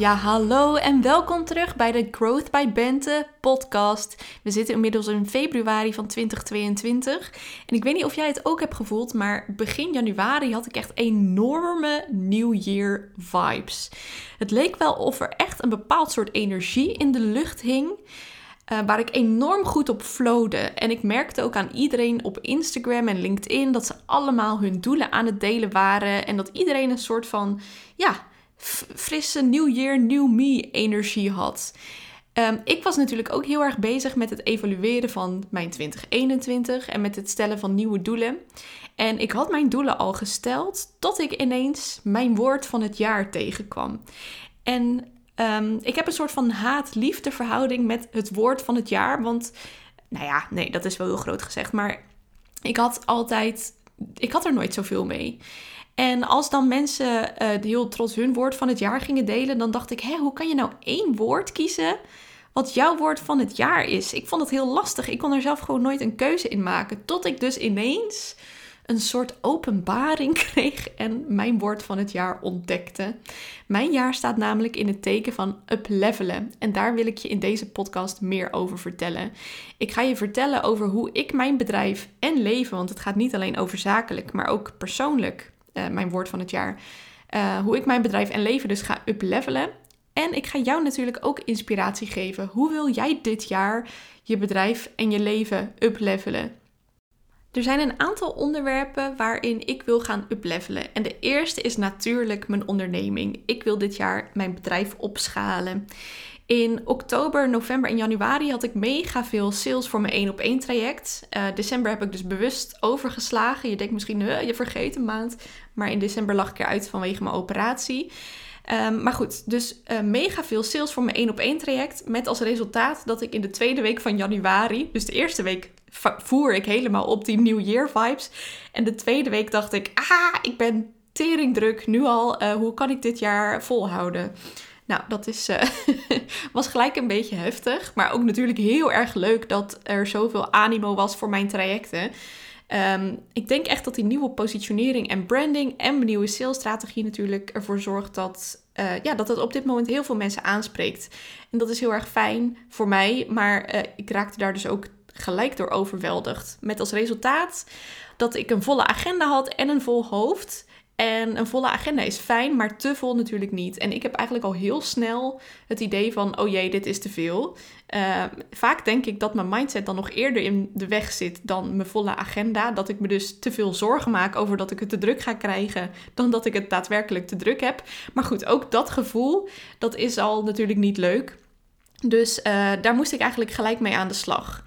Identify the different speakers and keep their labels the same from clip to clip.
Speaker 1: Ja, hallo en welkom terug bij de Growth by Bente podcast. We zitten inmiddels in februari van 2022. En ik weet niet of jij het ook hebt gevoeld, maar begin januari had ik echt enorme New Year vibes. Het leek wel of er echt een bepaald soort energie in de lucht hing. Uh, waar ik enorm goed op flowde. En ik merkte ook aan iedereen op Instagram en LinkedIn dat ze allemaal hun doelen aan het delen waren. En dat iedereen een soort van, ja, frisse New Year, Me energie had. Um, ik was natuurlijk ook heel erg bezig met het evalueren van mijn 2021 en met het stellen van nieuwe doelen. En ik had mijn doelen al gesteld tot ik ineens mijn woord van het jaar tegenkwam. En um, ik heb een soort van haat-liefde verhouding met het woord van het jaar. Want, nou ja, nee, dat is wel heel groot gezegd. Maar ik had altijd, ik had er nooit zoveel mee. En als dan mensen uh, heel trots hun woord van het jaar gingen delen, dan dacht ik, hé, hoe kan je nou één woord kiezen wat jouw woord van het jaar is? Ik vond het heel lastig. Ik kon er zelf gewoon nooit een keuze in maken. Tot ik dus ineens een soort openbaring kreeg en mijn woord van het jaar ontdekte. Mijn jaar staat namelijk in het teken van uplevelen en daar wil ik je in deze podcast meer over vertellen. Ik ga je vertellen over hoe ik mijn bedrijf en leven, want het gaat niet alleen over zakelijk, maar ook persoonlijk uh, mijn woord van het jaar. Uh, hoe ik mijn bedrijf en leven dus ga uplevelen. En ik ga jou natuurlijk ook inspiratie geven. Hoe wil jij dit jaar je bedrijf en je leven uplevelen? Er zijn een aantal onderwerpen waarin ik wil gaan uplevelen. En de eerste is natuurlijk mijn onderneming. Ik wil dit jaar mijn bedrijf opschalen. In oktober, november en januari had ik mega veel sales voor mijn 1 op 1 traject. Uh, december heb ik dus bewust overgeslagen. Je denkt misschien, je vergeet een maand. Maar in december lag ik eruit vanwege mijn operatie. Um, maar goed, dus uh, mega veel sales voor mijn 1 op 1 traject. Met als resultaat dat ik in de tweede week van januari, dus de eerste week voer ik helemaal op die New Year vibes. En de tweede week dacht ik, ah, ik ben teringdruk nu al. Uh, hoe kan ik dit jaar volhouden? Nou, dat is, uh, was gelijk een beetje heftig. Maar ook natuurlijk heel erg leuk dat er zoveel animo was voor mijn trajecten. Um, ik denk echt dat die nieuwe positionering en branding en mijn nieuwe salesstrategie natuurlijk ervoor zorgt dat, uh, ja, dat het op dit moment heel veel mensen aanspreekt. En dat is heel erg fijn voor mij, maar uh, ik raakte daar dus ook gelijk door overweldigd. Met als resultaat dat ik een volle agenda had en een vol hoofd. En een volle agenda is fijn, maar te vol natuurlijk niet. En ik heb eigenlijk al heel snel het idee van: oh jee, dit is te veel. Uh, vaak denk ik dat mijn mindset dan nog eerder in de weg zit dan mijn volle agenda. Dat ik me dus te veel zorgen maak over dat ik het te druk ga krijgen, dan dat ik het daadwerkelijk te druk heb. Maar goed, ook dat gevoel, dat is al natuurlijk niet leuk. Dus uh, daar moest ik eigenlijk gelijk mee aan de slag.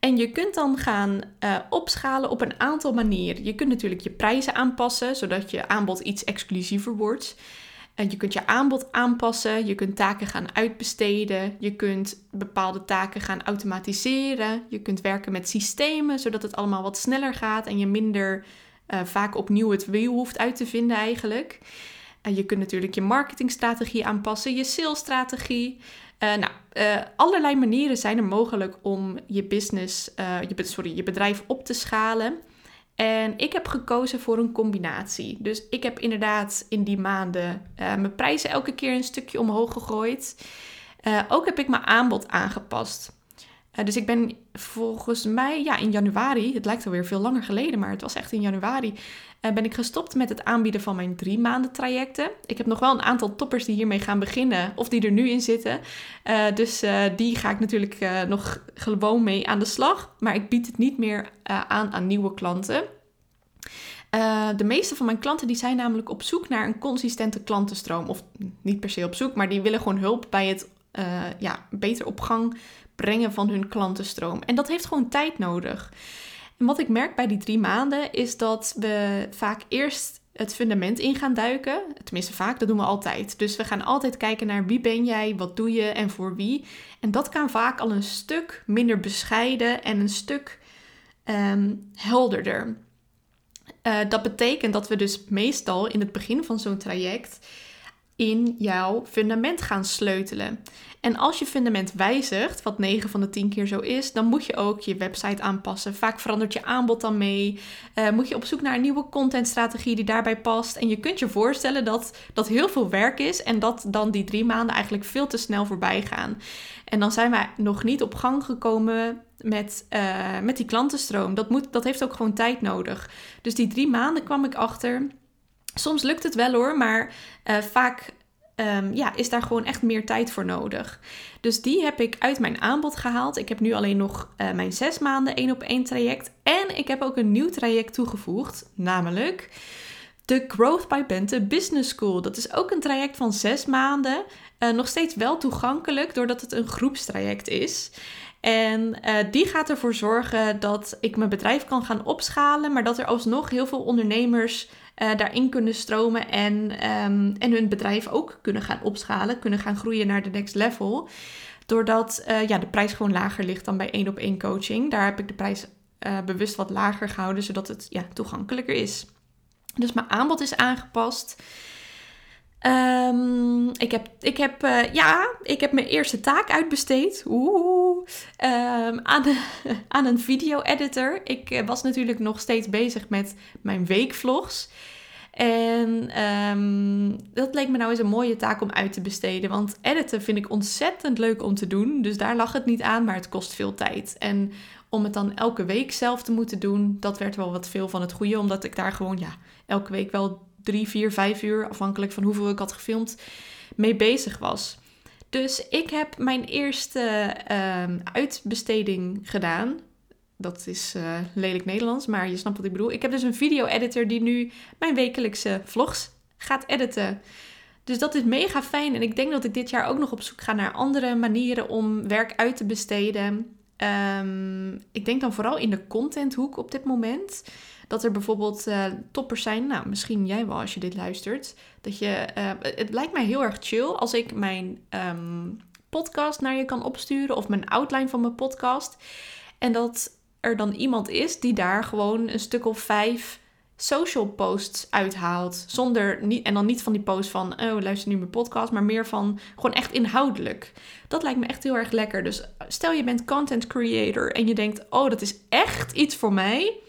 Speaker 1: En je kunt dan gaan uh, opschalen op een aantal manieren. Je kunt natuurlijk je prijzen aanpassen, zodat je aanbod iets exclusiever wordt. En je kunt je aanbod aanpassen, je kunt taken gaan uitbesteden, je kunt bepaalde taken gaan automatiseren, je kunt werken met systemen, zodat het allemaal wat sneller gaat en je minder uh, vaak opnieuw het wiel hoeft uit te vinden eigenlijk. En je kunt natuurlijk je marketingstrategie aanpassen, je salesstrategie. Uh, nou, uh, allerlei manieren zijn er mogelijk om je business, uh, je, sorry, je bedrijf op te schalen. En ik heb gekozen voor een combinatie. Dus ik heb inderdaad in die maanden mijn prijzen elke keer een stukje omhoog gegooid. ook heb ik mijn aanbod aangepast. Dus ik ben volgens mij, ja, in januari, het lijkt alweer veel langer geleden, maar het was echt in januari, uh, ben ik gestopt met het aanbieden van mijn drie maanden trajecten. Ik heb nog wel een aantal toppers die hiermee gaan beginnen of die er nu in zitten. Uh, dus die ga ik natuurlijk nog gewoon mee aan de slag. Maar ik bied het niet meer aan aan nieuwe klanten. de meeste van mijn klanten die zijn namelijk op zoek naar een consistente klantenstroom. Of niet per se op zoek, maar die willen gewoon hulp bij het ja, beter op gang brengen van hun klantenstroom. En dat heeft gewoon tijd nodig. En wat ik merk bij die drie maanden is dat we vaak eerst het fundament in gaan duiken. Tenminste, vaak, dat doen we altijd. Dus we gaan altijd kijken naar wie ben jij, wat doe je en voor wie. En dat kan vaak al een stuk minder bescheiden en een stuk ehm, helderder. Uh, dat betekent dat we dus meestal in het begin van zo'n traject in jouw fundament gaan sleutelen. En als je fundament wijzigt, wat 9 van de 10 keer zo is, dan moet je ook je website aanpassen. Vaak verandert je aanbod dan mee. Uh, moet je op zoek naar een nieuwe contentstrategie die daarbij past. En je kunt je voorstellen dat dat heel veel werk is en dat dan die drie maanden eigenlijk veel te snel voorbij gaan. En dan zijn wij nog niet op gang gekomen met, uh, met die klantenstroom. Dat, moet, dat heeft ook gewoon tijd nodig. Dus die drie maanden kwam ik achter. Soms lukt het wel hoor, maar uh, vaak um, ja, is daar gewoon echt meer tijd voor nodig. Dus die heb ik uit mijn aanbod gehaald. Ik heb nu alleen nog uh, mijn zes maanden één op één traject. En ik heb ook een nieuw traject toegevoegd, namelijk de Growth by Bente Business School. Dat is ook een traject van zes maanden. Uh, nog steeds wel toegankelijk, doordat het een groepstraject is. En uh, die gaat ervoor zorgen dat ik mijn bedrijf kan gaan opschalen, maar dat er alsnog heel veel ondernemers uh, daarin kunnen stromen en, um, en hun bedrijf ook kunnen gaan opschalen, kunnen gaan groeien naar de next level. Doordat uh, ja, de prijs gewoon lager ligt dan bij één op één coaching. Daar heb ik de prijs bewust wat lager gehouden, zodat het ja, toegankelijker is. Dus mijn aanbod is aangepast. Um, ik heb, ik heb, uh, ja, ik heb mijn eerste taak uitbesteed. Oeh. Um, aan, aan een video-editor. Ik uh, was natuurlijk nog steeds bezig met mijn weekvlogs. En um, dat leek me nou eens een mooie taak om uit te besteden. Want editen vind ik ontzettend leuk om te doen. Dus daar lag het niet aan, maar het kost veel tijd. En om het dan elke week zelf te moeten doen, dat werd wel wat veel van het goede. Omdat ik daar gewoon ja, elke week wel drie, vier, vijf uur, afhankelijk van hoeveel ik had gefilmd, mee bezig was. Dus ik heb mijn eerste uh, uitbesteding gedaan. Dat is uh, lelijk Nederlands, maar je snapt wat ik bedoel. Ik heb dus een video-editor die nu mijn wekelijkse vlogs gaat editen. Dus dat is mega fijn. En ik denk dat ik dit jaar ook nog op zoek ga naar andere manieren om werk uit te besteden. Um, ik denk dan vooral in de contenthoek op dit moment. Dat er bijvoorbeeld uh, toppers zijn, nou misschien jij wel als je dit luistert. Dat je, uh, het lijkt mij heel erg chill als ik mijn um, podcast naar je kan opsturen of mijn outline van mijn podcast. En dat er dan iemand is die daar gewoon een stuk of vijf social posts uithaalt. Zonder, niet, en dan niet van die post van, oh luister nu mijn podcast, maar meer van gewoon echt inhoudelijk. Dat lijkt me echt heel erg lekker. Dus stel je bent content creator en je denkt, oh dat is echt iets voor mij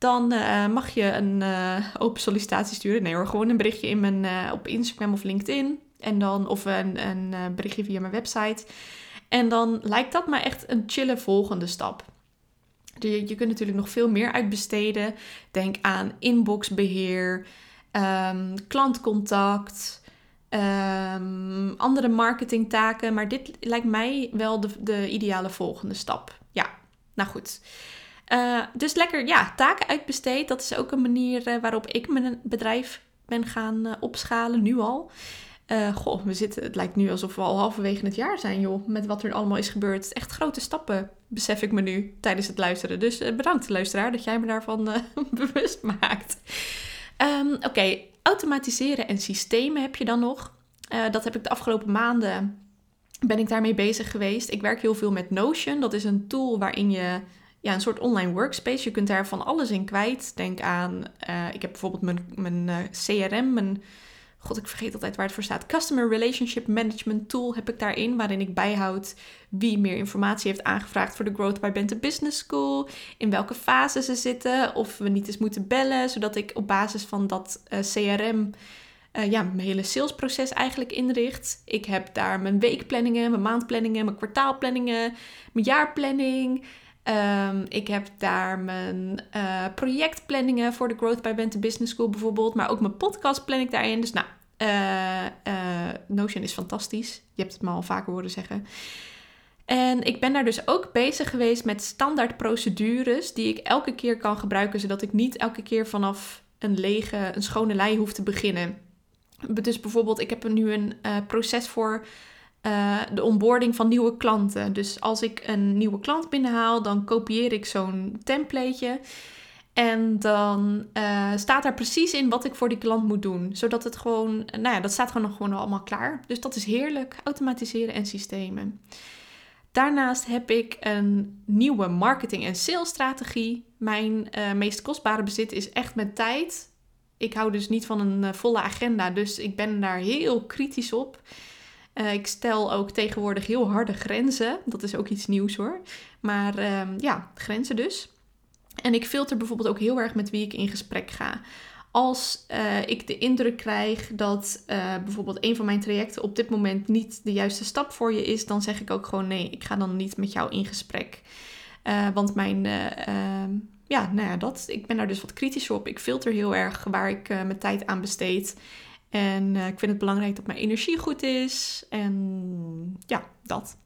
Speaker 1: dan uh, mag je een uh, open sollicitatie sturen. Nee hoor, gewoon een berichtje in mijn, uh, op Instagram of LinkedIn. En dan, of een, een berichtje via mijn website. En dan lijkt dat maar echt een chille volgende stap. Je, je kunt natuurlijk nog veel meer uitbesteden. Denk aan inboxbeheer, um, klantcontact, um, andere marketingtaken. Maar dit lijkt mij wel de, de ideale volgende stap. Ja, nou goed. Uh, dus lekker, ja, taken uitbesteed. Dat is ook een manier uh, waarop ik mijn bedrijf ben gaan uh, opschalen, nu al. Goh, we zitten, het lijkt nu alsof we al halverwege het jaar zijn, joh. Met wat er allemaal is gebeurd. Echt grote stappen, besef ik me nu tijdens het luisteren. Dus bedankt, luisteraar, dat jij me daarvan bewust maakt. Um, Oké, automatiseren en systemen heb je dan nog. dat heb ik de afgelopen maanden, ben ik daarmee bezig geweest. Ik werk heel veel met Notion. Dat is een tool waarin je ja, een soort online workspace. Je kunt daar van alles in kwijt. Denk aan, ik heb bijvoorbeeld mijn, mijn CRM, mijn, god ik vergeet altijd waar het voor staat. Customer Relationship Management Tool heb ik daarin, waarin ik bijhoud wie meer informatie heeft aangevraagd voor de Growth by Bente Business School, in welke fase ze zitten, of we niet eens moeten bellen, zodat ik op basis van dat uh, CRM... Uh, ja, mijn hele salesproces eigenlijk inricht. Ik heb daar mijn weekplanningen, mijn maandplanningen, mijn kwartaalplanningen, mijn jaarplanning. Um, ik heb daar mijn uh, projectplanningen voor de Growth by Bente Business School bijvoorbeeld. Maar ook mijn podcast plan ik daarin. Dus nou, uh, uh, Notion is fantastisch. Je hebt het me al vaker horen zeggen. En ik ben daar dus ook bezig geweest met standaard procedures die ik elke keer kan gebruiken, zodat ik niet elke keer vanaf een lege, een schone lei hoef te beginnen. Dus bijvoorbeeld, ik heb er nu een proces voor uh, de onboarding van nieuwe klanten. Dus als ik een nieuwe klant binnenhaal, dan kopieer ik zo'n templateje. En dan uh, staat daar precies in wat ik voor die klant moet doen. Zodat het gewoon, nou ja, dat staat gewoon gewoon allemaal klaar. Dus dat is heerlijk. Automatiseren en systemen. Daarnaast heb ik een nieuwe marketing- en salesstrategie. Mijn uh, meest kostbare bezit is echt mijn tijd. Ik hou dus niet van een volle agenda, dus ik ben daar heel kritisch op. Uh, ik stel ook tegenwoordig heel harde grenzen. Dat is ook iets nieuws hoor. Maar ehm, ja, grenzen dus. En ik filter bijvoorbeeld ook heel erg met wie ik in gesprek ga. Als uh, ik de indruk krijg dat uh, bijvoorbeeld een van mijn trajecten op dit moment niet de juiste stap voor je is, dan zeg ik ook gewoon nee, ik ga dan niet met jou in gesprek. Want mijn, ehm, ja, nou ja, dat, ik ben daar dus wat kritisch op. Ik filter heel erg waar ik mijn tijd aan besteed. En ik vind het belangrijk dat mijn energie goed is. En ja, dat.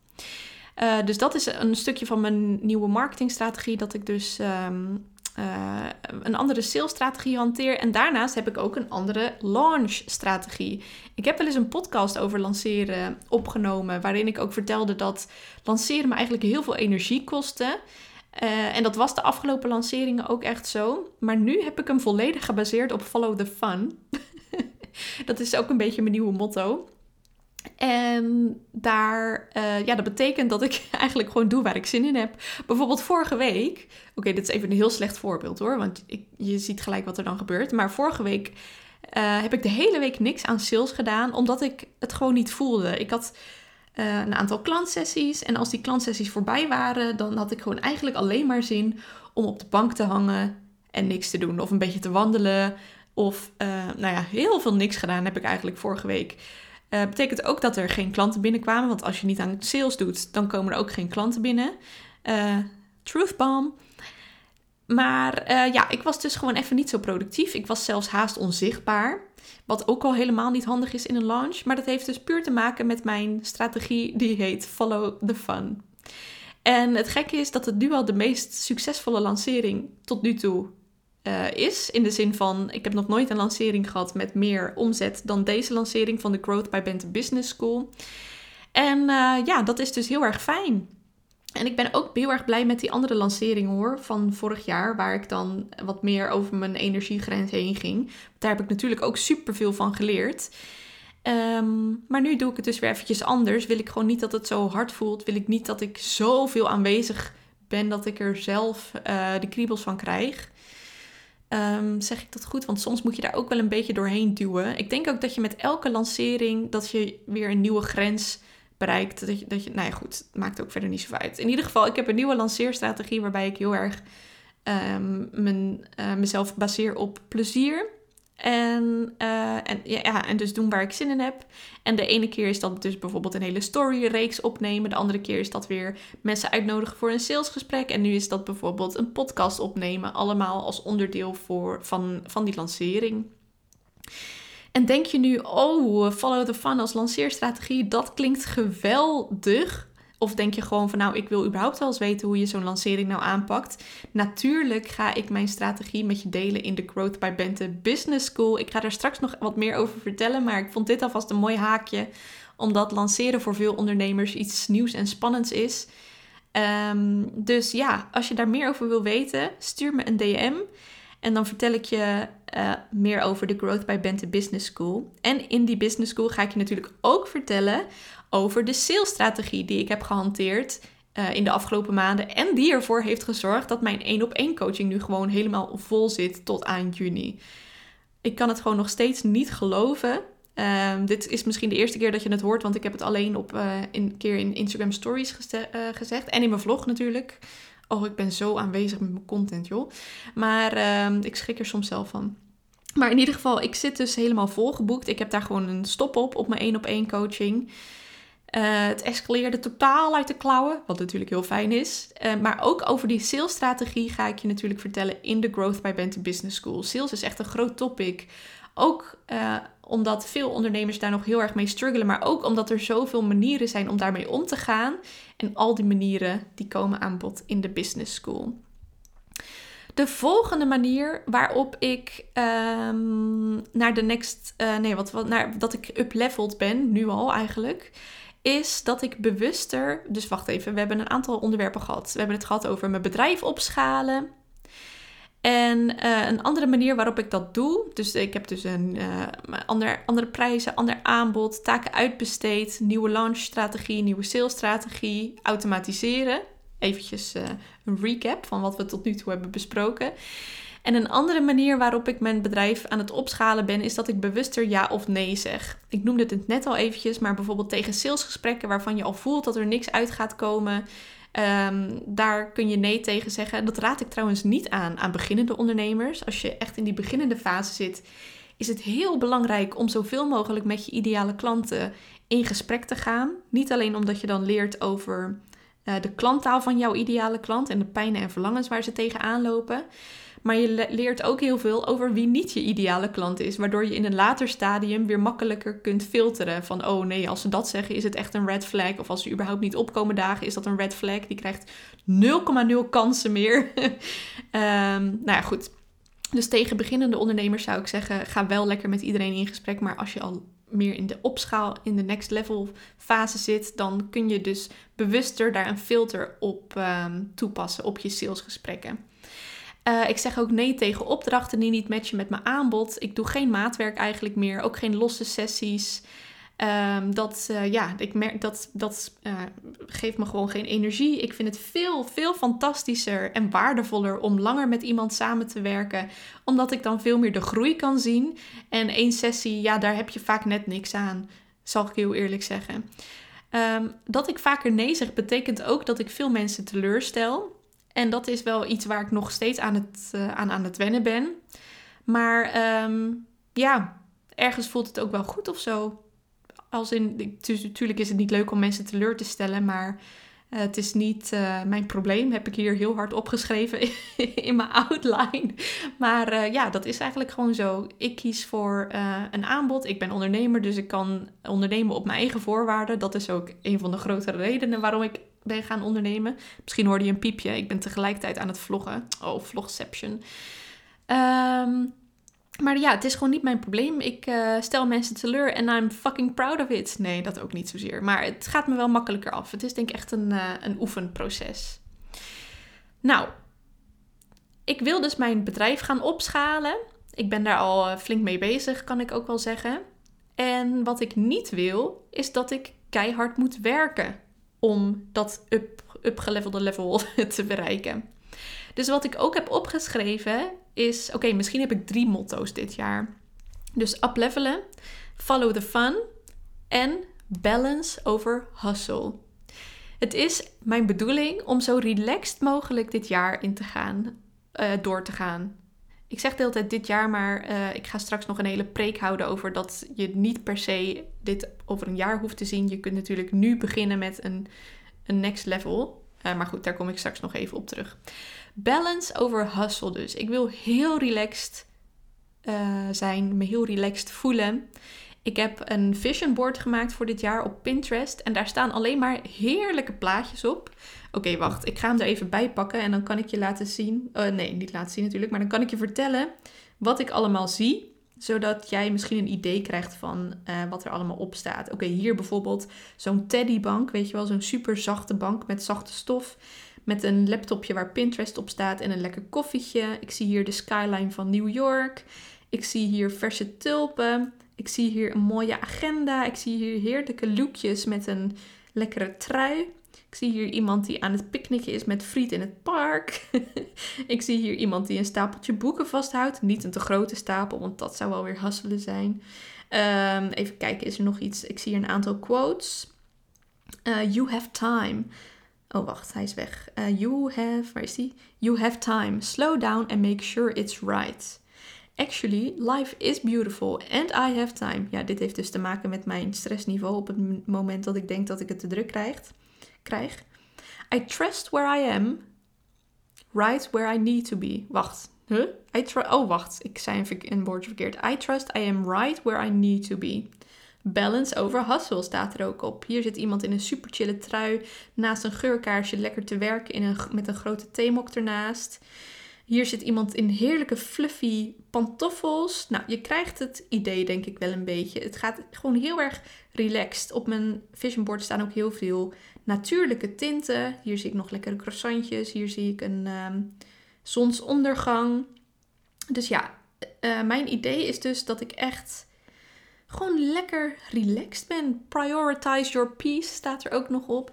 Speaker 1: Uh, dus dat is een stukje van mijn nieuwe marketingstrategie. Dat ik dus um, uh, een andere salesstrategie hanteer. En daarnaast heb ik ook een andere launchstrategie. Ik heb wel eens een podcast over lanceren opgenomen. Waarin ik ook vertelde dat lanceren me eigenlijk heel veel energie kostte. En dat was de afgelopen lanceringen ook echt zo. Maar nu heb ik hem volledig gebaseerd op follow the fun. dat is ook een beetje mijn nieuwe motto. En daar, uh, ja, dat betekent dat ik eigenlijk gewoon doe waar ik zin in heb. Bijvoorbeeld vorige week, oké, dit is even een heel slecht voorbeeld hoor, want ik, je ziet gelijk wat er dan gebeurt. Maar vorige week uh, heb ik de hele week niks aan sales gedaan, omdat ik het gewoon niet voelde. Ik had uh, een aantal klantsessies en als die klantsessies voorbij waren, dan had ik gewoon eigenlijk alleen maar zin om op de bank te hangen en niks te doen. Of een beetje te wandelen. Of, nou ja, heel veel niks gedaan heb ik eigenlijk vorige week. Uh, betekent ook dat er geen klanten binnenkwamen. Want als je niet aan sales doet, dan komen er ook geen klanten binnen. Uh, truth bomb. Maar ja, ik was dus gewoon even niet zo productief. Ik was zelfs haast onzichtbaar. Wat ook al helemaal niet handig is in een launch. Maar dat heeft dus puur te maken met mijn strategie die heet Follow the Fun. En het gekke is dat het nu al de meest succesvolle lancering tot nu toe uh, is. In de zin van, ik heb nog nooit een lancering gehad met meer omzet dan deze lancering van de Growth by Bente Business School. En uh, ja, dat is dus heel erg fijn. En ik ben ook heel erg blij met die andere lancering hoor, van vorig jaar, waar ik dan wat meer over mijn energiegrens heen ging. Daar heb ik natuurlijk ook super veel van geleerd. Um, maar nu doe ik het dus weer eventjes anders. Wil ik gewoon niet dat het zo hard voelt. Wil ik niet dat ik zoveel aanwezig ben dat ik er zelf uh, de kriebels van krijg. Um, zeg ik dat goed? Want soms moet je daar ook wel een beetje doorheen duwen. Ik denk ook dat je met elke lancering dat je weer een nieuwe grens bereikt. Dat je, dat je, nou ja, goed, maakt ook verder niet zo uit. In ieder geval, ik heb een nieuwe lanceerstrategie waarbij ik heel erg um, mijn, uh, mezelf baseer op plezier. En, uh, en, ja, en dus doen waar ik zin in heb. En de ene keer is dat dus bijvoorbeeld een hele storyreeks opnemen. De andere keer is dat weer mensen uitnodigen voor een salesgesprek. En nu is dat bijvoorbeeld een podcast opnemen. Allemaal als onderdeel voor, van, van die lancering. En denk je nu, oh, follow the fun als lanceerstrategie, dat klinkt geweldig. Of denk je gewoon van nou, ik wil überhaupt wel eens weten hoe je zo'n lancering nou aanpakt. Natuurlijk ga ik mijn strategie met je delen in de Growth by Bente Business School. Ik ga daar straks nog wat meer over vertellen, maar ik vond dit alvast een mooi haakje. Omdat lanceren voor veel ondernemers iets nieuws en spannends is. Um, dus ja, als je daar meer over wil weten, stuur me een DM. En dan vertel ik je uh, meer over de Growth by Bente Business School. En in die Business School ga ik je natuurlijk ook vertellen over de salesstrategie die ik heb gehanteerd uh, in de afgelopen maanden. En die ervoor heeft gezorgd dat mijn één op één coaching nu gewoon helemaal vol zit tot aan juni. Ik kan het gewoon nog steeds niet geloven. Uh, dit is misschien de eerste keer dat je het hoort, want ik heb het alleen op een keer in Instagram Stories gezegd. En in mijn vlog natuurlijk. Oh, ik ben zo aanwezig met mijn content, joh. Maar ehm, ik schrik er soms zelf van. Maar in ieder geval, ik zit dus helemaal volgeboekt. Ik heb daar gewoon een stop op, op mijn één op één coaching. Uh, het escaleerde totaal uit de klauwen, wat natuurlijk heel fijn is. Uh, maar ook over die salesstrategie ga ik je natuurlijk vertellen in de Growth by Bente Business School. Sales is echt een groot topic. Ook uh, omdat veel ondernemers daar nog heel erg mee struggelen, maar ook omdat er zoveel manieren zijn om daarmee om te gaan. En al die manieren die komen aan bod in de Business School. De volgende manier waarop ik um, naar de next, nee, wat, wat, naar, dat ik upleveld ben, nu al eigenlijk, is dat ik bewuster. Dus wacht even, we hebben een aantal onderwerpen gehad. We hebben het gehad over mijn bedrijf opschalen. En eh, een andere manier waarop ik dat doe, dus ik heb dus een uh, ander, andere prijzen, ander aanbod, taken uitbesteed, nieuwe launchstrategie, nieuwe salesstrategie, automatiseren. Eventjes uh, een recap van wat we tot nu toe hebben besproken. En een andere manier waarop ik mijn bedrijf aan het opschalen ben, is dat ik bewuster ja of nee zeg. Ik noemde het net al eventjes, maar bijvoorbeeld tegen salesgesprekken waarvan je al voelt dat er niks uit gaat komen. Um, daar kun je nee tegen zeggen. Dat raad ik trouwens niet aan aan beginnende ondernemers. Als je echt in die beginnende fase zit, is het heel belangrijk om zoveel mogelijk met je ideale klanten in gesprek te gaan. Niet alleen omdat je dan leert over uh, de klanttaal van jouw ideale klant en de pijnen en verlangens waar ze tegenaan lopen. Maar je leert ook heel veel over wie niet je ideale klant is. Waardoor je in een later stadium weer makkelijker kunt filteren. Van oh nee, als ze dat zeggen is het echt een red flag. Of als ze überhaupt niet opkomen dagen is dat een red flag. Die krijgt 0,0 kansen meer. um, nou ja, goed. Dus tegen beginnende ondernemers zou ik zeggen, ga wel lekker met iedereen in gesprek. Maar als je al meer in de opschaal, in de next level fase zit, dan kun je dus bewuster daar een filter op um, toepassen op je salesgesprekken. Uh, ik zeg ook nee tegen opdrachten die niet matchen met mijn aanbod. Ik doe geen maatwerk eigenlijk meer, ook geen losse sessies. Um, dat, uh, ja, ik merk dat dat uh, geeft me gewoon geen energie. Ik vind het veel, veel fantastischer en waardevoller om langer met iemand samen te werken. Omdat ik dan veel meer de groei kan zien. En één sessie, ja, daar heb je vaak net niks aan. Zal ik heel eerlijk zeggen. Um, dat ik vaker nee zeg, betekent ook dat ik veel mensen teleurstel. En dat is wel iets waar ik nog steeds aan het, uh, aan, aan het wennen ben. Maar um, ja, ergens voelt het ook wel goed of zo. Als in, natuurlijk is het niet leuk om mensen teleur te stellen, maar uh, het is niet uh, mijn probleem. Heb ik hier heel hard opgeschreven in mijn outline. Maar ja, dat is eigenlijk gewoon zo. Ik kies voor een aanbod. Ik ben ondernemer, dus ik kan ondernemen op mijn eigen voorwaarden. Dat is ook een van de grotere redenen waarom ik ben gaan ondernemen. Misschien hoorde je een piepje. Ik ben tegelijkertijd aan het vloggen. Oh, vlogception. Um, maar ja, het is gewoon niet mijn probleem. Ik uh, stel mensen teleur en I'm fucking proud of it. Nee, dat ook niet zozeer. Maar het gaat me wel makkelijker af. Het is denk ik echt een, uh, een oefenproces. Nou, ik wil dus mijn bedrijf gaan opschalen. Ik ben daar al eh, flink mee bezig, kan ik ook wel zeggen. En wat ik niet wil, is dat ik keihard moet werken om dat up, upgelevelde level te bereiken. Dus wat ik ook heb opgeschreven is: oké, misschien heb ik drie motto's dit jaar. Dus uplevelen, follow the fun en balance over hustle. Het is mijn bedoeling om zo relaxed mogelijk dit jaar in te gaan, uh, door te gaan. Ik zeg de hele tijd dit jaar, maar uh, ik ga straks nog een hele preek houden over dat je niet per se dit over een jaar hoeft te zien. Je kunt natuurlijk nu beginnen met een, een next level. Uh, maar goed, daar kom ik straks nog even op terug. Balance over hustle dus. Ik wil heel relaxed uh, zijn, me heel relaxed voelen. Ik heb een vision board gemaakt voor dit jaar op Pinterest. En daar staan alleen maar heerlijke plaatjes op. Oké, wacht. Ik ga hem er even bij pakken en dan kan ik je laten zien. Uh, nee, niet laten zien natuurlijk. Maar dan kan ik je vertellen wat ik allemaal zie. Zodat jij misschien een idee krijgt van uh, wat er allemaal op staat. Oké, hier bijvoorbeeld zo'n teddybank. Weet je wel, zo'n super zachte bank met zachte stof. Met een laptopje waar Pinterest op staat en een lekker koffietje. Ik zie hier de skyline van New York. Ik zie hier verse tulpen. Ik zie hier een mooie agenda. Ik zie hier heerlijke lookjes met een lekkere trui. Ik zie hier iemand die aan het picknicken is met friet in het park. ik zie hier iemand die een stapeltje boeken vasthoudt. Niet een te grote stapel, want dat zou wel weer hasselen zijn. Um, even kijken, is er nog iets? Ik zie hier een aantal quotes. Uh, you have time. Oh, wacht, hij is weg. Uh, you have, waar is die? You have time. Slow down and make sure it's right. Actually, life is beautiful and I have time. Ja, dit heeft dus te maken met mijn stressniveau op het moment dat ik denk dat ik het te druk krijg. krijg. I trust where I am, right where I need to be. Wacht, huh? I oh, wacht, ik zei een woordje verkeerd. I trust I am right where I need to be. Balance over hustle staat er ook op. Hier zit iemand in een super chille trui naast een geurkaarsje lekker te werken in een, met een grote theemok ernaast. Hier zit iemand in heerlijke fluffy pantoffels. Nou, je krijgt het idee denk ik wel een beetje. Het gaat gewoon heel erg relaxed. Op mijn vision board staan ook heel veel natuurlijke tinten. Hier zie ik nog lekkere croissantjes. Hier zie ik een, um, zonsondergang. Dus ja, uh, mijn idee is dus dat ik echt gewoon lekker relaxed ben. Prioritize your peace staat er ook nog op.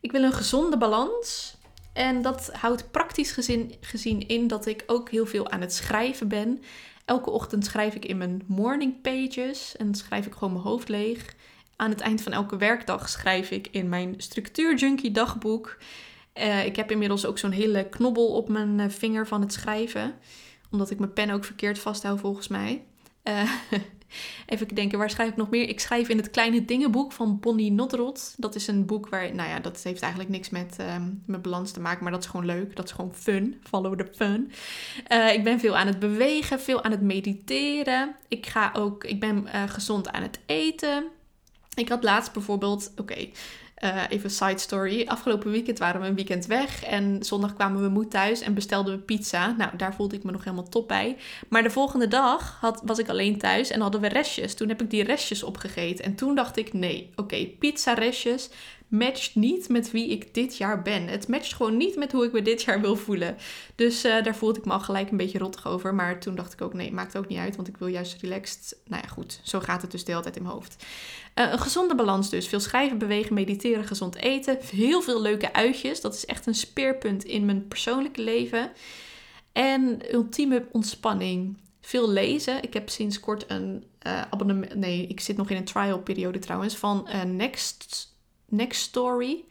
Speaker 1: Ik wil een gezonde balans. En dat houdt praktisch gezien, in dat ik ook heel veel aan het schrijven ben. Elke ochtend schrijf ik in mijn morning pages en schrijf ik gewoon mijn hoofd leeg. Aan het eind van elke werkdag schrijf ik in mijn structuurjunkie dagboek. Uh, ik heb inmiddels ook zo'n hele knobbel op mijn uh, vinger van het schrijven. Omdat ik mijn pen ook verkeerd vasthoud volgens mij. Uh, Even denken, waar schrijf ik nog meer? Ik schrijf in het Kleine Dingenboek van Bonnie Nodrot. Dat is een boek waar, nou ja, dat heeft eigenlijk niks met, met balans te maken, maar dat is gewoon leuk. Dat is gewoon fun. Follow the fun. Uh, ik ben veel aan het bewegen, veel aan het mediteren. Ik ga ook, ik ben uh, gezond aan het eten. Ik had laatst bijvoorbeeld, oké, uh, even side story. Afgelopen weekend waren we een weekend weg. En zondag kwamen we moe thuis en bestelden we pizza. Nou, daar voelde ik me nog helemaal top bij. Maar de volgende dag had, was ik alleen thuis en hadden we restjes. Toen heb ik die restjes opgegeten. En toen dacht ik, nee, oké, pizza restjes matcht niet met wie ik dit jaar ben. Het matcht gewoon niet met hoe ik me dit jaar wil voelen. Dus uh, daar voelde ik me al gelijk een beetje rottig over. Maar toen dacht ik ook, nee, maakt ook niet uit, want ik wil juist relaxed. Nou ja, goed, zo gaat het dus de hele tijd in mijn hoofd. Uh, een gezonde balans dus. Veel schrijven, bewegen, mediteren, gezond eten. Heel veel leuke uitjes. Dat is echt een speerpunt in mijn persoonlijke leven. En ultieme ontspanning. Veel lezen. Ik heb sinds kort een uh, abonnement. Nee, ik zit nog in een trial periode trouwens. Van Next Next Story.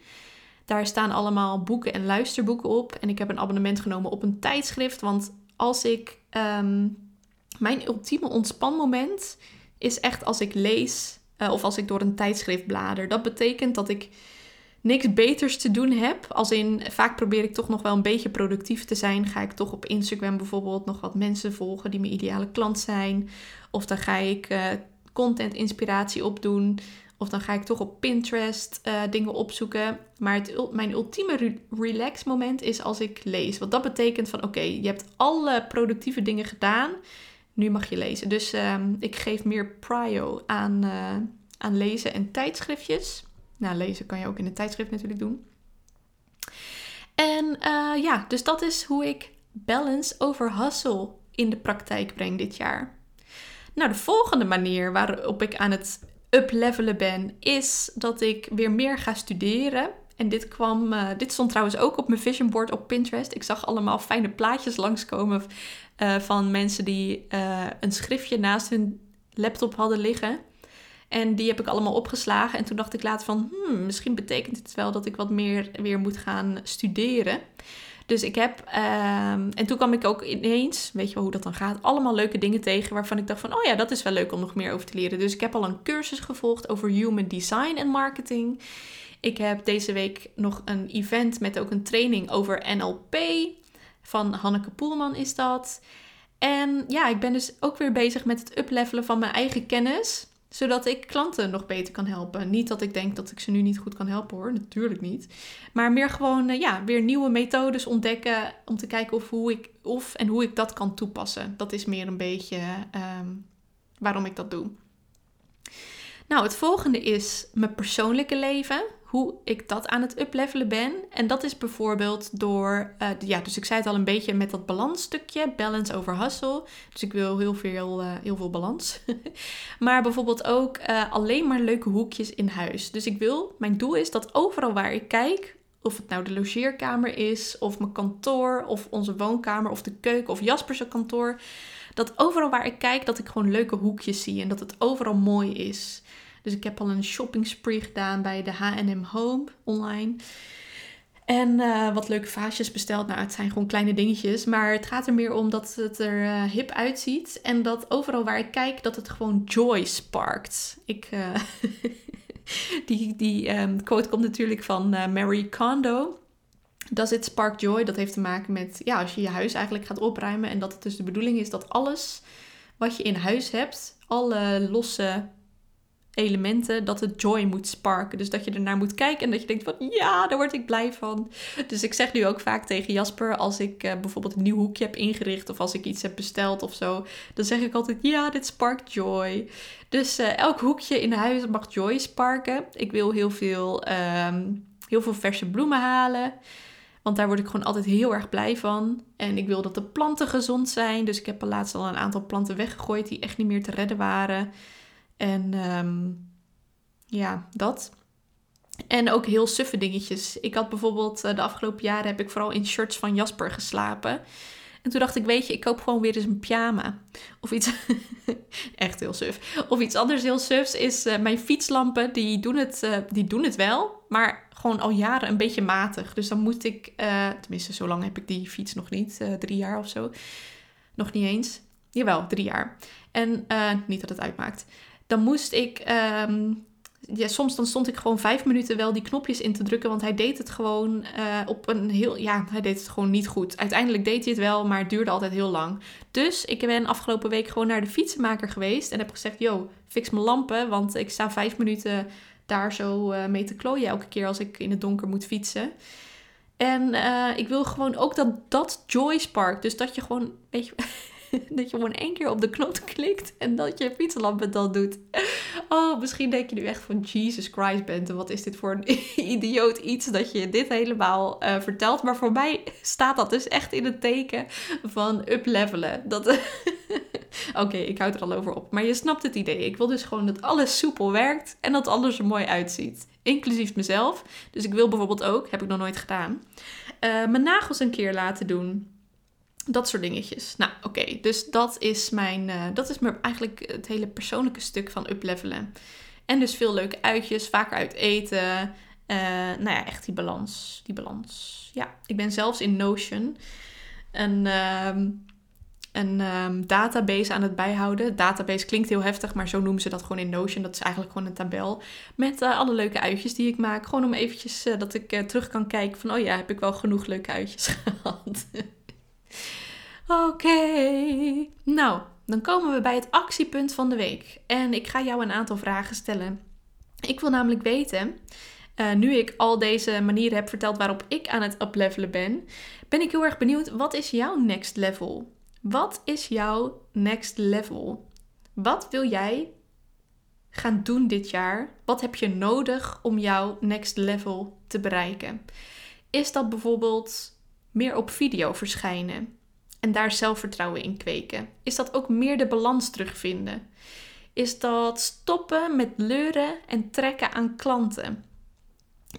Speaker 1: Daar staan allemaal boeken en luisterboeken op. En ik heb een abonnement genomen op een tijdschrift. Want als ik. Um, mijn ultieme ontspanmoment is echt als ik lees. Uh, of als ik door een tijdschrift blader. Dat betekent dat ik niks beters te doen heb. Als in, vaak probeer ik toch nog wel een beetje productief te zijn. Ga ik toch op Instagram bijvoorbeeld nog wat mensen volgen die mijn ideale klant zijn. Of dan ga ik uh, content inspiratie opdoen. Of dan ga ik toch op Pinterest uh, dingen opzoeken. Maar mijn ultieme re relax moment is als ik lees. Want dat betekent van oké, je hebt alle productieve dingen gedaan. Nu mag je lezen. Dus um, ik geef meer prio aan, uh, aan lezen en tijdschriftjes. Nou, lezen kan je ook in een tijdschrift natuurlijk doen. En uh, ja, dus dat is hoe ik balance over hustle in de praktijk breng dit jaar. Nou, de volgende manier waarop ik aan het uplevelen ben, is dat ik weer meer ga studeren. En dit kwam, uh, dit stond trouwens ook op mijn vision board op Pinterest. Ik zag allemaal fijne plaatjes langskomen uh, van mensen die uh, een schriftje naast hun laptop hadden liggen. En die heb ik allemaal opgeslagen. En toen dacht ik later van, hmm, misschien betekent het wel dat ik wat meer weer moet gaan studeren. Dus ik heb, um, en toen kwam ik ook ineens, weet je wel hoe dat dan gaat, allemaal leuke dingen tegen waarvan ik dacht van, oh ja, dat is wel leuk om nog meer over te leren. Dus ik heb al een cursus gevolgd over human design en marketing. Ik heb deze week nog een event met ook een training over NLP. Van Hanneke Poelman is dat. En ja, ik ben dus ook weer bezig met het uplevelen van mijn eigen kennis zodat ik klanten nog beter kan helpen. Niet dat ik denk dat ik ze nu niet goed kan helpen hoor, natuurlijk niet. Maar meer gewoon uh, ja, weer nieuwe methodes ontdekken om te kijken of, hoe ik, of en hoe ik dat kan toepassen. Dat is meer een beetje um, waarom ik dat doe. Nou, het volgende is mijn persoonlijke leven hoe ik dat aan het uplevelen ben. En dat is bijvoorbeeld door, uh, ja, dus ik zei het al een beetje met dat balansstukje, balance over hustle. Dus ik wil heel veel, uh, heel veel balans. maar bijvoorbeeld ook uh, alleen maar leuke hoekjes in huis. Dus ik wil, mijn doel is dat overal waar ik kijk, of het nou de logeerkamer is, of mijn kantoor, of onze woonkamer, of de keuken, of Jasper's kantoor, dat overal waar ik kijk, dat ik gewoon leuke hoekjes zie en dat het overal mooi is. Dus ik heb al een shopping spree gedaan bij de H&M Home online. En uh, wat leuke vaasjes besteld. Nou, het zijn gewoon kleine dingetjes. Maar het gaat er meer om dat het er uh, hip uitziet. En dat overal waar ik kijk, dat het gewoon joy sparkt. Ik, uh, die die um, quote komt natuurlijk van Mary Kondo. Does it spark joy? Dat heeft te maken met, ja, als je je huis eigenlijk gaat opruimen. En dat het dus de bedoeling is dat alles wat je in huis hebt, alle losse elementen dat het joy moet sparken. Dus dat je ernaar moet kijken en dat je denkt van ja, daar word ik blij van. Dus ik zeg nu ook vaak tegen Jasper als ik uh, bijvoorbeeld een nieuw hoekje heb ingericht of als ik iets heb besteld of zo, dan zeg ik altijd ja, dit sparkt joy. Dus uh, elk hoekje in huis mag joy sparken. Ik wil heel veel, um, heel veel verse bloemen halen. Want daar word ik gewoon altijd heel erg blij van. En ik wil dat de planten gezond zijn. Dus ik heb laatst al een aantal planten weggegooid die echt niet meer te redden waren. En ehm, ja, dat. En ook heel suffe dingetjes. Ik had bijvoorbeeld eh, de afgelopen jaren heb ik vooral in shirts van Jasper geslapen. En toen dacht ik, weet je, ik koop gewoon weer eens een pyjama. Of iets, echt heel suf. Of iets anders heel sufs is uh, mijn fietslampen, die doen, het, uh, die doen het wel. Maar gewoon al jaren een beetje matig. Dus dan moet ik, tenminste zo lang heb ik die fiets nog niet, drie jaar of zo. Nog niet eens. Jawel, drie jaar. En niet dat het uitmaakt. Dan moest ik um, ja, soms dan stond ik gewoon vijf minuten wel die knopjes in te drukken. Want hij deed het gewoon uh, op een heel. Ja, hij deed het gewoon niet goed. Uiteindelijk deed hij het wel, maar het duurde altijd heel lang. Dus ik ben afgelopen week gewoon naar de fietsenmaker geweest. En heb gezegd: Yo, fix mijn lampen. Want ik sta vijf minuten daar zo uh, mee te klooien elke keer als ik in het donker moet fietsen. En uh, ik wil gewoon ook dat dat joy spark. Dus dat je gewoon. Weet je, dat je gewoon één keer op de knop klikt en dat je fietslamp dan doet. Oh, misschien denk je nu echt van Jesus Christ bent en wat is dit voor een idioot iets dat je dit helemaal uh, vertelt. Maar voor mij staat dat dus echt in het teken van uplevelen. Dat... Oké, ik houd er al over op. Maar je snapt het idee. Ik wil dus gewoon dat alles soepel werkt en dat alles er mooi uitziet. Inclusief mezelf. Dus ik wil bijvoorbeeld ook, heb ik nog nooit gedaan, uh, mijn nagels een keer laten doen. Dat soort dingetjes. Nou, oké. Dus dat is mijn. Uh, dat is me eigenlijk het hele persoonlijke stuk van uplevelen. En dus veel leuke uitjes, vaker uit eten. Uh, nou ja, echt die balans. Die balans. Ja, ik ben zelfs in Notion een, uh, een um, database aan het bijhouden. Database klinkt heel heftig, maar zo noemen ze dat gewoon in Notion. Dat is eigenlijk gewoon een tabel met uh, alle leuke uitjes die ik maak. Gewoon om eventjes dat ik terug kan kijken van, oh ja, heb ik wel genoeg leuke uitjes gehad. Oké. Nou, dan komen we bij het actiepunt van de week. En ik ga jou een aantal vragen stellen. Ik wil namelijk weten, uh, nu ik al deze manieren heb verteld waarop ik aan het uplevelen ben, ben ik heel erg benieuwd, wat is jouw next level? Wat is jouw next level? Wat wil jij gaan doen dit jaar? Wat heb je nodig om jouw next level te bereiken? Is dat bijvoorbeeld meer op video verschijnen? En daar zelfvertrouwen in kweken? Is dat ook meer de balans terugvinden? Is dat stoppen met leuren en trekken aan klanten?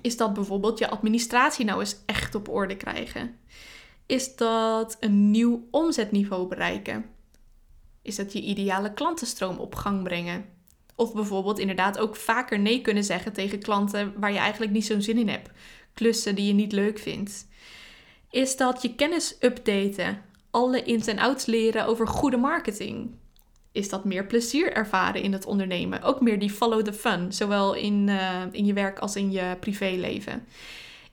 Speaker 1: Is dat bijvoorbeeld je administratie nou eens echt op orde krijgen? Is dat een nieuw omzetniveau bereiken? Is dat je ideale klantenstroom op gang brengen? Of bijvoorbeeld inderdaad ook vaker nee kunnen zeggen tegen klanten waar je eigenlijk niet zo'n zin in hebt. Klussen die je niet leuk vindt. Is dat je kennis updaten? Alle ins en outs leren over goede marketing? Is dat meer plezier ervaren in het ondernemen? Ook meer die follow the fun, zowel in, uh, in je werk als in je privéleven.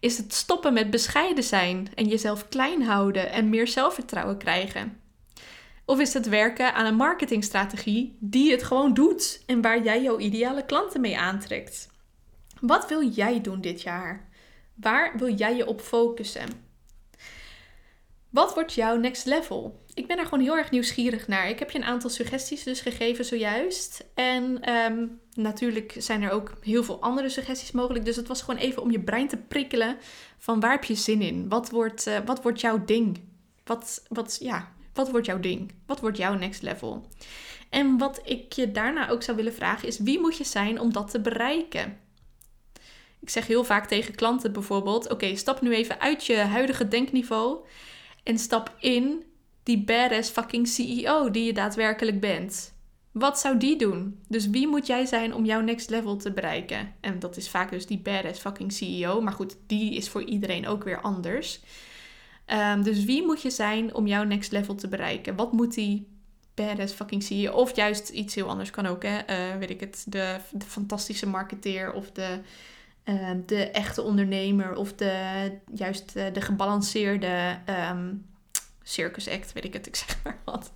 Speaker 1: Is het stoppen met bescheiden zijn en jezelf klein houden en meer zelfvertrouwen krijgen? Of is het werken aan een marketingstrategie die het gewoon doet en waar jij jouw ideale klanten mee aantrekt? Wat wil jij doen dit jaar? Waar wil jij je op focussen? Wat wordt jouw next level? Ik ben er gewoon heel erg nieuwsgierig naar. Ik heb je een aantal suggesties dus gegeven zojuist. En um, natuurlijk zijn er ook heel veel andere suggesties mogelijk. Dus het was gewoon even om je brein te prikkelen van waar heb je zin in? Wat wordt, uh, wat wordt jouw ding? Wat, wat, ja, wat wordt jouw ding? Wat wordt jouw next level? En wat ik je daarna ook zou willen vragen is: wie moet je zijn om dat te bereiken? Ik zeg heel vaak tegen klanten bijvoorbeeld: oké, stap nu even uit je huidige denkniveau en stap in die badass fucking CEO die je daadwerkelijk bent. Wat zou die doen? Dus wie moet jij zijn om jouw next level te bereiken? En dat is vaak dus die badass fucking CEO. Maar goed, die is voor iedereen ook weer anders. Um, dus wie moet je zijn om jouw next level te bereiken? Wat moet die badass fucking CEO? Of juist iets heel anders kan ook, hè? Uh, weet ik het, de, de fantastische marketeer of de uh, de echte ondernemer of de, juist uh, de gebalanceerde um, circus act, weet ik het, ik zeg maar wat.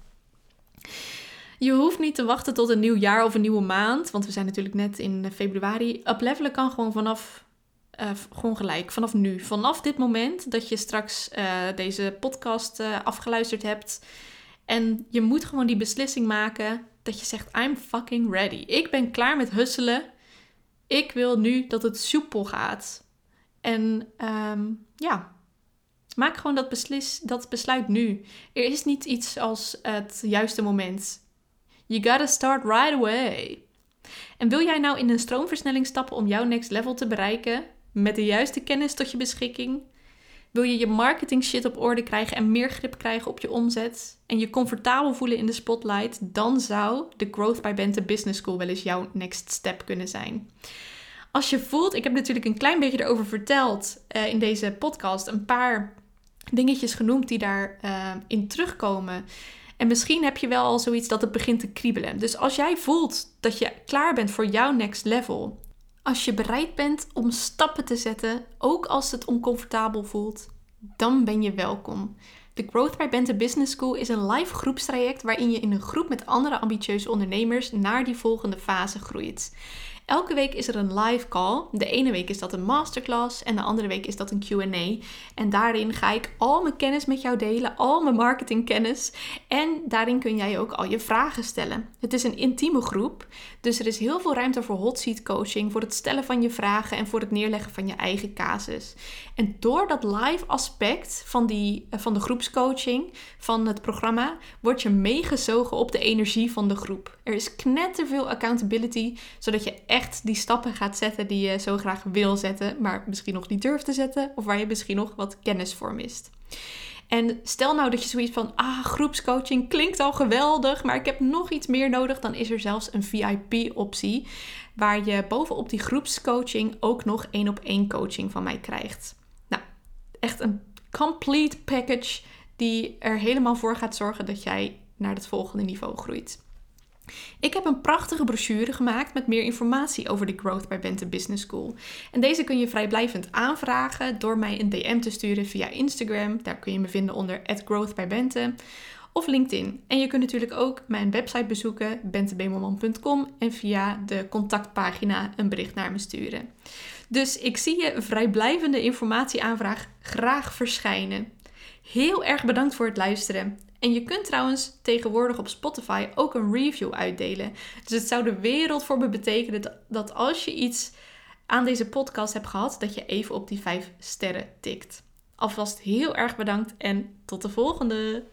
Speaker 1: Je hoeft niet te wachten tot een nieuw jaar of een nieuwe maand, want we zijn natuurlijk net in februari. Uplevelen kan gewoon vanaf, uh, gewoon gelijk, vanaf nu. Vanaf dit moment dat je straks deze podcast afgeluisterd hebt. En je moet gewoon die beslissing maken dat je zegt, I'm fucking ready. Ik ben klaar met husselen ik wil nu dat het soepel gaat. En um, ja, Maak gewoon dat, beslis, dat besluit nu. Er is niet iets als het juiste moment. You gotta start right away. En wil jij nou in een stroomversnelling stappen om jouw next level te bereiken? Met de juiste kennis tot je beschikking? Wil je je marketing shit op orde krijgen en meer grip krijgen op je omzet? En je comfortabel voelen in de spotlight? Dan zou de Growth by Bente Business School wel eens jouw next step kunnen zijn. Als je voelt, ik heb natuurlijk een klein beetje erover verteld uh, in deze podcast, een paar dingetjes genoemd die daarin uh, in terugkomen. En misschien heb je wel al zoiets dat het begint te kriebelen. Dus als jij voelt dat je klaar bent voor jouw next level, als je bereid bent om stappen te zetten, ook als het oncomfortabel voelt, dan ben je welkom. De Growth by Bente Business School is een live groepstraject waarin je in een groep met andere ambitieuze ondernemers naar die volgende fase groeit. Elke week is er een live call. De ene week is dat een masterclass en de andere week is dat een QA. En daarin ga ik al mijn kennis met jou delen, al mijn marketingkennis. En daarin kun jij ook al je vragen stellen. Het is een intieme groep, dus er is heel veel ruimte voor hot seat coaching, voor het stellen van je vragen en voor het neerleggen van je eigen casus. En door dat live aspect van, die, eh, van de groepscoaching, van het programma, word je meegezogen op de energie van de groep. Er is knetterveel accountability, zodat je echt die stappen gaat zetten die je zo graag wil zetten, maar misschien nog niet durft te zetten, of waar je misschien nog wat kennis voor mist. En stel nou dat je zoiets van, ah, groepscoaching klinkt al geweldig, maar ik heb nog iets meer nodig, dan is er zelfs een VIP-optie, waar je bovenop die groepscoaching ook nog één op één coaching van mij krijgt. Echt een complete package die er helemaal voor gaat zorgen dat jij naar het volgende niveau groeit. Ik heb een prachtige brochure gemaakt met meer informatie over de Growth by Bente Business School. En deze kun je vrijblijvend aanvragen door mij een DM te sturen via Instagram. Daar kun je me vinden onder @growthbybente of LinkedIn. En je kunt natuurlijk ook mijn website bezoeken, bentebemelman.com en via de contactpagina een bericht naar me sturen. Dus ik zie je vrijblijvende informatieaanvraag graag verschijnen. Heel erg bedankt voor het luisteren. En je kunt trouwens tegenwoordig op Spotify ook een review uitdelen. Dus het zou de wereld voor me betekenen dat als je iets aan deze podcast hebt gehad, dat je even op die 5 sterren tikt. Alvast heel erg bedankt en tot de volgende!